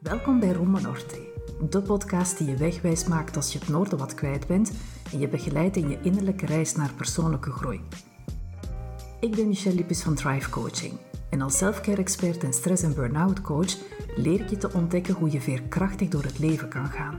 Welkom bij Roma Norte, de podcast die je wegwijs maakt als je het noorden wat kwijt bent en je begeleidt in je innerlijke reis naar persoonlijke groei. Ik ben Michelle Lippis van Thrive Coaching en als selfcare-expert en stress- en burn-out coach leer ik je te ontdekken hoe je veerkrachtig door het leven kan gaan.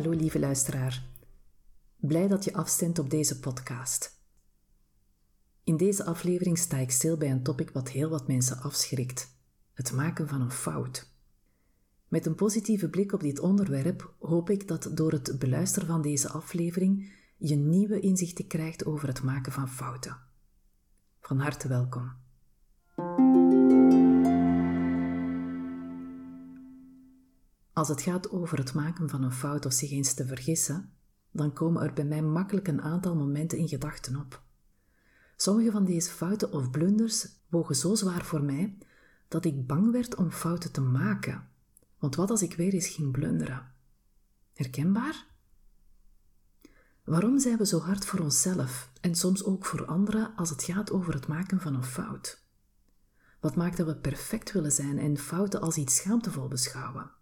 Hallo lieve luisteraar. Blij dat je afstemt op deze podcast. In deze aflevering sta ik stil bij een topic wat heel wat mensen afschrikt: het maken van een fout. Met een positieve blik op dit onderwerp hoop ik dat door het beluisteren van deze aflevering je nieuwe inzichten krijgt over het maken van fouten. Van harte welkom. Als het gaat over het maken van een fout of zich eens te vergissen, dan komen er bij mij makkelijk een aantal momenten in gedachten op. Sommige van deze fouten of blunders wogen zo zwaar voor mij dat ik bang werd om fouten te maken. Want wat als ik weer eens ging blunderen? Herkenbaar? Waarom zijn we zo hard voor onszelf en soms ook voor anderen als het gaat over het maken van een fout? Wat maakt dat we perfect willen zijn en fouten als iets schaamtevol beschouwen?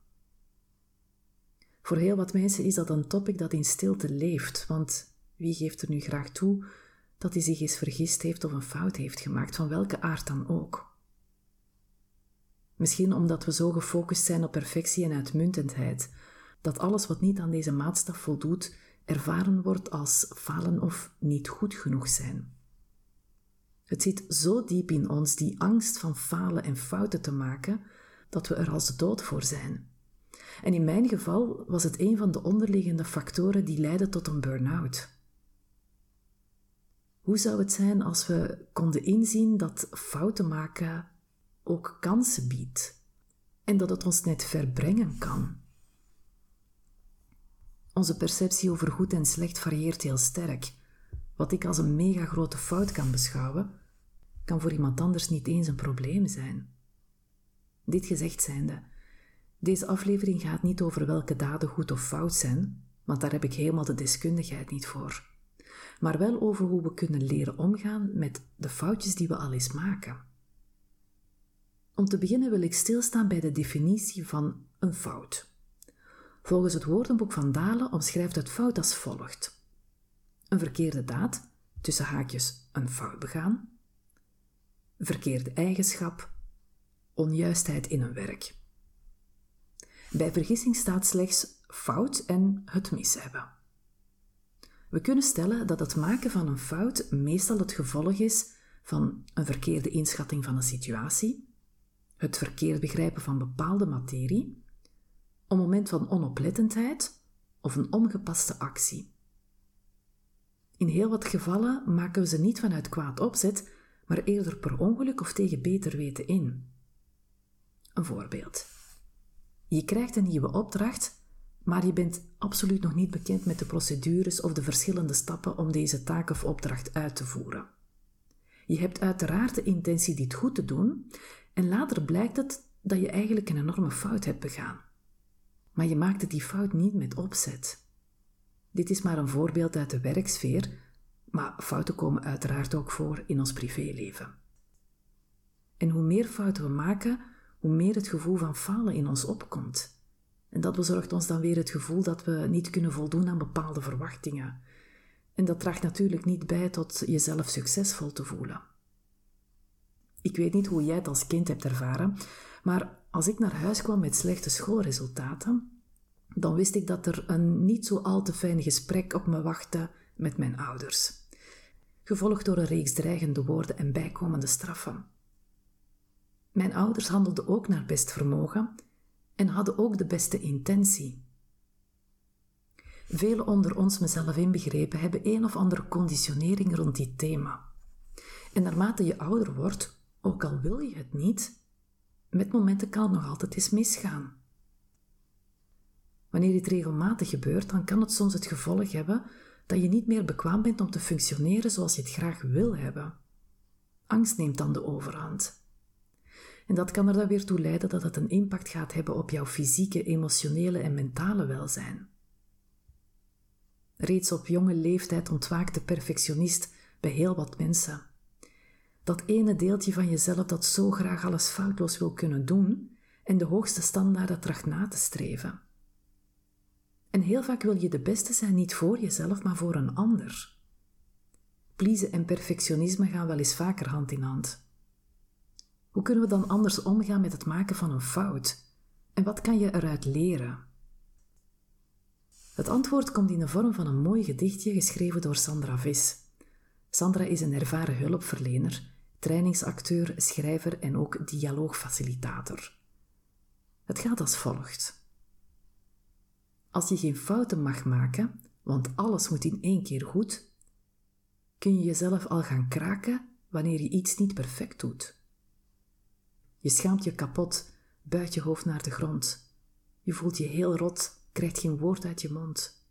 Voor heel wat mensen is dat een topic dat in stilte leeft, want wie geeft er nu graag toe dat hij zich eens vergist heeft of een fout heeft gemaakt, van welke aard dan ook? Misschien omdat we zo gefocust zijn op perfectie en uitmuntendheid, dat alles wat niet aan deze maatstaf voldoet, ervaren wordt als falen of niet goed genoeg zijn. Het zit zo diep in ons, die angst van falen en fouten te maken, dat we er als dood voor zijn. En in mijn geval was het een van de onderliggende factoren die leidden tot een burn-out. Hoe zou het zijn als we konden inzien dat fouten maken ook kansen biedt en dat het ons net verbrengen kan? Onze perceptie over goed en slecht varieert heel sterk. Wat ik als een mega grote fout kan beschouwen, kan voor iemand anders niet eens een probleem zijn. Dit gezegd zijnde, deze aflevering gaat niet over welke daden goed of fout zijn, want daar heb ik helemaal de deskundigheid niet voor. Maar wel over hoe we kunnen leren omgaan met de foutjes die we al eens maken. Om te beginnen wil ik stilstaan bij de definitie van een fout. Volgens het woordenboek van Dalen omschrijft het fout als volgt: een verkeerde daad, tussen haakjes een fout begaan, verkeerde eigenschap, onjuistheid in een werk. Bij vergissing staat slechts fout en het mis hebben. We kunnen stellen dat het maken van een fout meestal het gevolg is van een verkeerde inschatting van een situatie, het verkeerd begrijpen van bepaalde materie, een moment van onoplettendheid of een ongepaste actie. In heel wat gevallen maken we ze niet vanuit kwaad opzet, maar eerder per ongeluk of tegen beter weten in. Een voorbeeld. Je krijgt een nieuwe opdracht, maar je bent absoluut nog niet bekend met de procedures of de verschillende stappen om deze taak of opdracht uit te voeren. Je hebt uiteraard de intentie dit goed te doen, en later blijkt het dat je eigenlijk een enorme fout hebt begaan. Maar je maakte die fout niet met opzet. Dit is maar een voorbeeld uit de werksfeer, maar fouten komen uiteraard ook voor in ons privéleven. En hoe meer fouten we maken, hoe meer het gevoel van falen in ons opkomt. En dat bezorgt ons dan weer het gevoel dat we niet kunnen voldoen aan bepaalde verwachtingen. En dat draagt natuurlijk niet bij tot jezelf succesvol te voelen. Ik weet niet hoe jij het als kind hebt ervaren, maar als ik naar huis kwam met slechte schoolresultaten, dan wist ik dat er een niet zo al te fijn gesprek op me wachtte met mijn ouders, gevolgd door een reeks dreigende woorden en bijkomende straffen. Mijn ouders handelden ook naar best vermogen en hadden ook de beste intentie. Velen onder ons, mezelf inbegrepen, hebben een of andere conditionering rond dit thema. En naarmate je ouder wordt, ook al wil je het niet, met momenten kan het nog altijd eens misgaan. Wanneer dit regelmatig gebeurt, dan kan het soms het gevolg hebben dat je niet meer bekwaam bent om te functioneren zoals je het graag wil hebben. Angst neemt dan de overhand. En dat kan er dan weer toe leiden dat het een impact gaat hebben op jouw fysieke, emotionele en mentale welzijn. Reeds op jonge leeftijd ontwaakt de perfectionist bij heel wat mensen. Dat ene deeltje van jezelf dat zo graag alles foutloos wil kunnen doen en de hoogste standaarden tracht na te streven. En heel vaak wil je de beste zijn niet voor jezelf, maar voor een ander. Pleasen en perfectionisme gaan wel eens vaker hand in hand. Hoe kunnen we dan anders omgaan met het maken van een fout? En wat kan je eruit leren? Het antwoord komt in de vorm van een mooi gedichtje geschreven door Sandra Vis. Sandra is een ervaren hulpverlener, trainingsacteur, schrijver en ook dialoogfacilitator. Het gaat als volgt. Als je geen fouten mag maken, want alles moet in één keer goed, kun je jezelf al gaan kraken wanneer je iets niet perfect doet. Je schaamt je kapot, buigt je hoofd naar de grond. Je voelt je heel rot, krijgt geen woord uit je mond.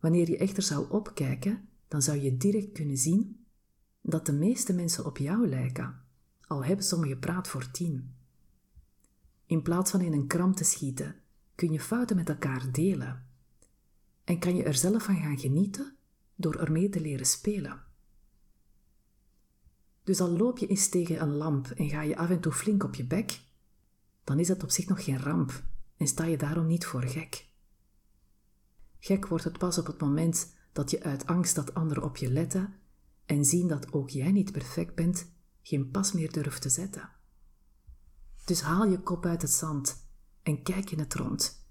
Wanneer je echter zou opkijken, dan zou je direct kunnen zien dat de meeste mensen op jou lijken, al hebben sommigen praat voor tien. In plaats van in een kram te schieten, kun je fouten met elkaar delen. En kan je er zelf van gaan genieten door ermee te leren spelen. Dus al loop je eens tegen een lamp en ga je af en toe flink op je bek, dan is dat op zich nog geen ramp en sta je daarom niet voor gek. Gek wordt het pas op het moment dat je uit angst dat anderen op je letten en zien dat ook jij niet perfect bent, geen pas meer durft te zetten. Dus haal je kop uit het zand en kijk je het rond.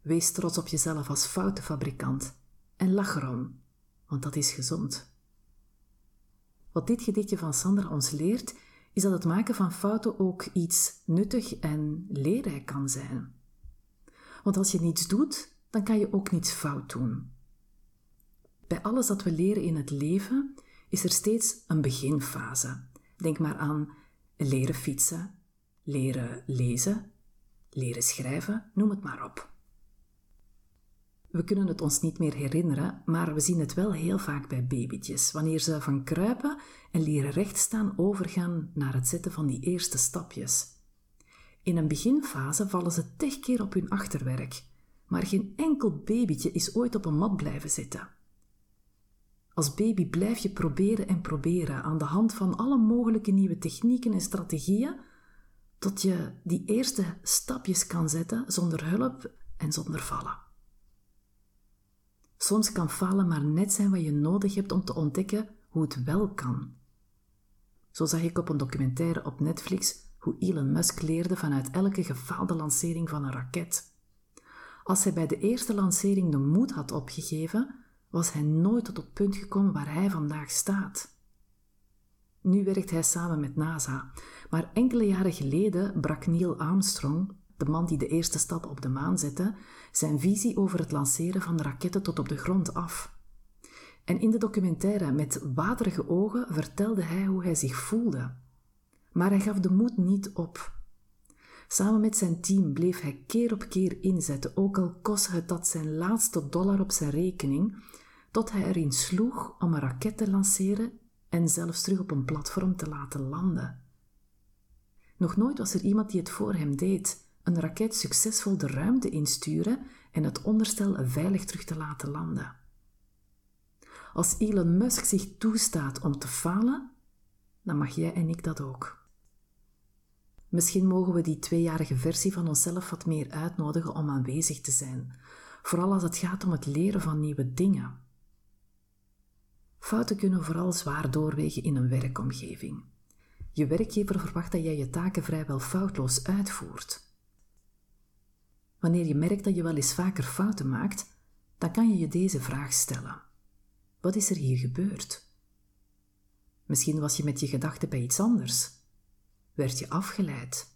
Wees trots op jezelf als foutenfabrikant en lach erom, want dat is gezond. Wat dit gedichtje van Sandra ons leert, is dat het maken van fouten ook iets nuttig en leerrijk kan zijn. Want als je niets doet, dan kan je ook niets fout doen. Bij alles dat we leren in het leven is er steeds een beginfase. Denk maar aan leren fietsen, leren lezen, leren schrijven, noem het maar op. We kunnen het ons niet meer herinneren, maar we zien het wel heel vaak bij babytjes, wanneer ze van kruipen en leren rechtstaan overgaan naar het zetten van die eerste stapjes. In een beginfase vallen ze tig keer op hun achterwerk, maar geen enkel babytje is ooit op een mat blijven zitten. Als baby blijf je proberen en proberen aan de hand van alle mogelijke nieuwe technieken en strategieën, tot je die eerste stapjes kan zetten zonder hulp en zonder vallen. Soms kan falen maar net zijn wat je nodig hebt om te ontdekken hoe het wel kan. Zo zag ik op een documentaire op Netflix hoe Elon Musk leerde vanuit elke gefaalde lancering van een raket. Als hij bij de eerste lancering de moed had opgegeven, was hij nooit tot het punt gekomen waar hij vandaag staat. Nu werkt hij samen met NASA, maar enkele jaren geleden brak Neil Armstrong, de man die de eerste stap op de maan zette, zijn visie over het lanceren van raketten tot op de grond af. En in de documentaire met waterige ogen vertelde hij hoe hij zich voelde. Maar hij gaf de moed niet op. Samen met zijn team bleef hij keer op keer inzetten, ook al kostte het dat zijn laatste dollar op zijn rekening, tot hij erin sloeg om een raket te lanceren en zelfs terug op een platform te laten landen. Nog nooit was er iemand die het voor hem deed, een raket succesvol de ruimte insturen en het onderstel veilig terug te laten landen. Als Elon Musk zich toestaat om te falen, dan mag jij en ik dat ook. Misschien mogen we die tweejarige versie van onszelf wat meer uitnodigen om aanwezig te zijn, vooral als het gaat om het leren van nieuwe dingen. Fouten kunnen vooral zwaar doorwegen in een werkomgeving. Je werkgever verwacht dat jij je taken vrijwel foutloos uitvoert. Wanneer je merkt dat je wel eens vaker fouten maakt, dan kan je je deze vraag stellen. Wat is er hier gebeurd? Misschien was je met je gedachten bij iets anders. Werd je afgeleid?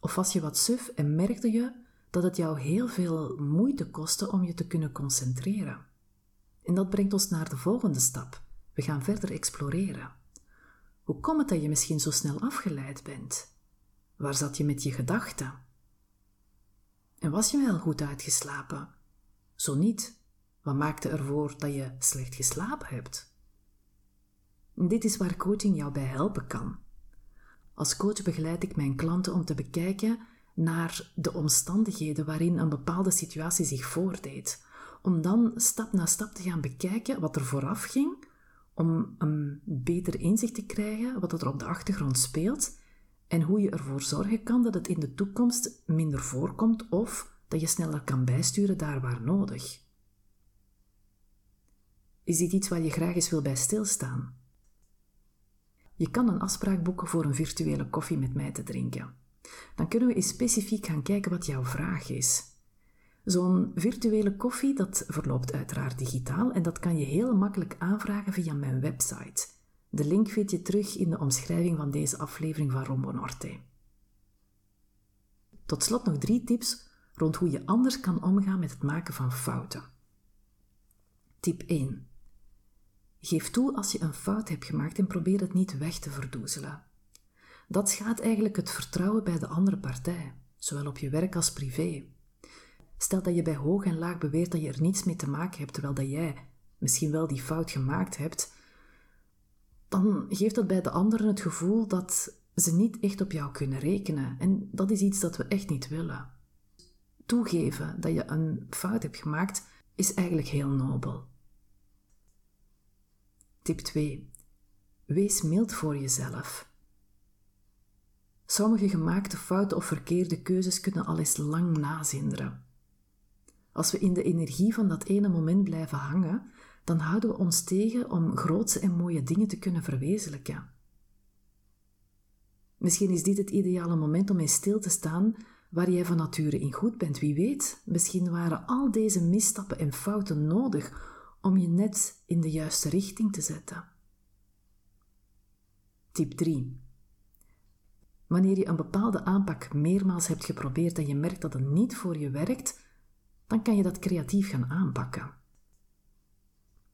Of was je wat suf en merkte je dat het jou heel veel moeite kostte om je te kunnen concentreren. En dat brengt ons naar de volgende stap. We gaan verder exploreren. Hoe komt het dat je misschien zo snel afgeleid bent? Waar zat je met je gedachten? En was je wel goed uitgeslapen? Zo niet, wat maakte ervoor dat je slecht geslapen hebt? Dit is waar coaching jou bij helpen kan. Als coach begeleid ik mijn klanten om te bekijken naar de omstandigheden waarin een bepaalde situatie zich voordeed, om dan stap na stap te gaan bekijken wat er vooraf ging, om een beter inzicht te krijgen wat er op de achtergrond speelt en hoe je ervoor zorgen kan dat het in de toekomst minder voorkomt of dat je sneller kan bijsturen daar waar nodig. Is dit iets waar je graag eens wil bij stilstaan? Je kan een afspraak boeken voor een virtuele koffie met mij te drinken. Dan kunnen we eens specifiek gaan kijken wat jouw vraag is. Zo'n virtuele koffie dat verloopt uiteraard digitaal en dat kan je heel makkelijk aanvragen via mijn website. De link vind je terug in de omschrijving van deze aflevering van Rombo Norte. Tot slot nog drie tips rond hoe je anders kan omgaan met het maken van fouten. Tip 1. Geef toe als je een fout hebt gemaakt en probeer het niet weg te verdoezelen. Dat schaadt eigenlijk het vertrouwen bij de andere partij, zowel op je werk als privé. Stel dat je bij hoog en laag beweert dat je er niets mee te maken hebt, terwijl dat jij misschien wel die fout gemaakt hebt, dan geeft dat bij de anderen het gevoel dat ze niet echt op jou kunnen rekenen. En dat is iets dat we echt niet willen. Toegeven dat je een fout hebt gemaakt is eigenlijk heel nobel. Tip 2. Wees mild voor jezelf. Sommige gemaakte fouten of verkeerde keuzes kunnen al eens lang nazinderen. Als we in de energie van dat ene moment blijven hangen, dan houden we ons tegen om grootse en mooie dingen te kunnen verwezenlijken. Misschien is dit het ideale moment om in stil te staan waar jij van nature in goed bent. Wie weet, misschien waren al deze misstappen en fouten nodig om je net in de juiste richting te zetten. Tip 3. Wanneer je een bepaalde aanpak meermaals hebt geprobeerd en je merkt dat het niet voor je werkt, dan kan je dat creatief gaan aanpakken.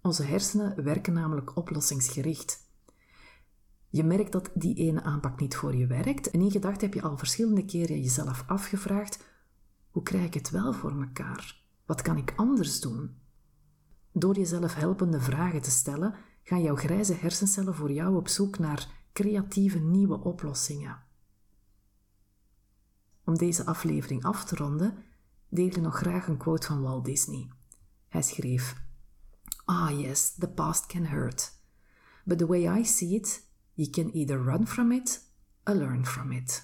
Onze hersenen werken namelijk oplossingsgericht. Je merkt dat die ene aanpak niet voor je werkt en in gedachten heb je al verschillende keren jezelf afgevraagd: hoe krijg ik het wel voor mekaar? Wat kan ik anders doen? Door jezelf helpende vragen te stellen, gaan jouw grijze hersencellen voor jou op zoek naar creatieve nieuwe oplossingen. Om deze aflevering af te ronden, deel ik nog graag een quote van Walt Disney. Hij schreef: Ah, yes, the past can hurt. But the way I see it, you can either run from it or learn from it.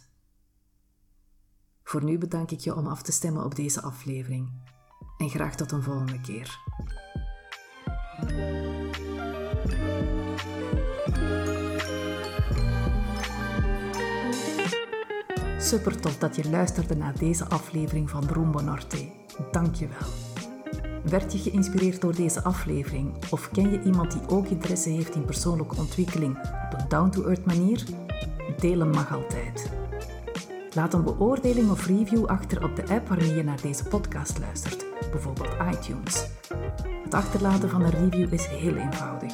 Voor nu bedank ik je om af te stemmen op deze aflevering. En graag tot een volgende keer. Super tof dat je luisterde naar deze aflevering van Rumbo Norte. Dank je wel. Werd je geïnspireerd door deze aflevering of ken je iemand die ook interesse heeft in persoonlijke ontwikkeling op een down-to-earth manier? Delen mag altijd. Laat een beoordeling of review achter op de app waarmee je naar deze podcast luistert, bijvoorbeeld iTunes. Het achterlaten van een review is heel eenvoudig.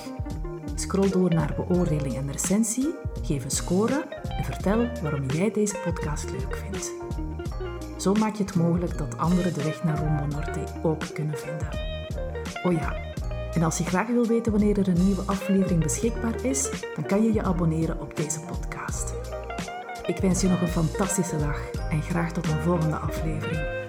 Scroll door naar beoordeling en recensie, geef een score en vertel waarom jij deze podcast leuk vindt. Zo maak je het mogelijk dat anderen de weg naar Rombo Norte ook kunnen vinden. Oh ja, en als je graag wil weten wanneer er een nieuwe aflevering beschikbaar is, dan kan je je abonneren op deze podcast. Ik wens je nog een fantastische dag en graag tot een volgende aflevering.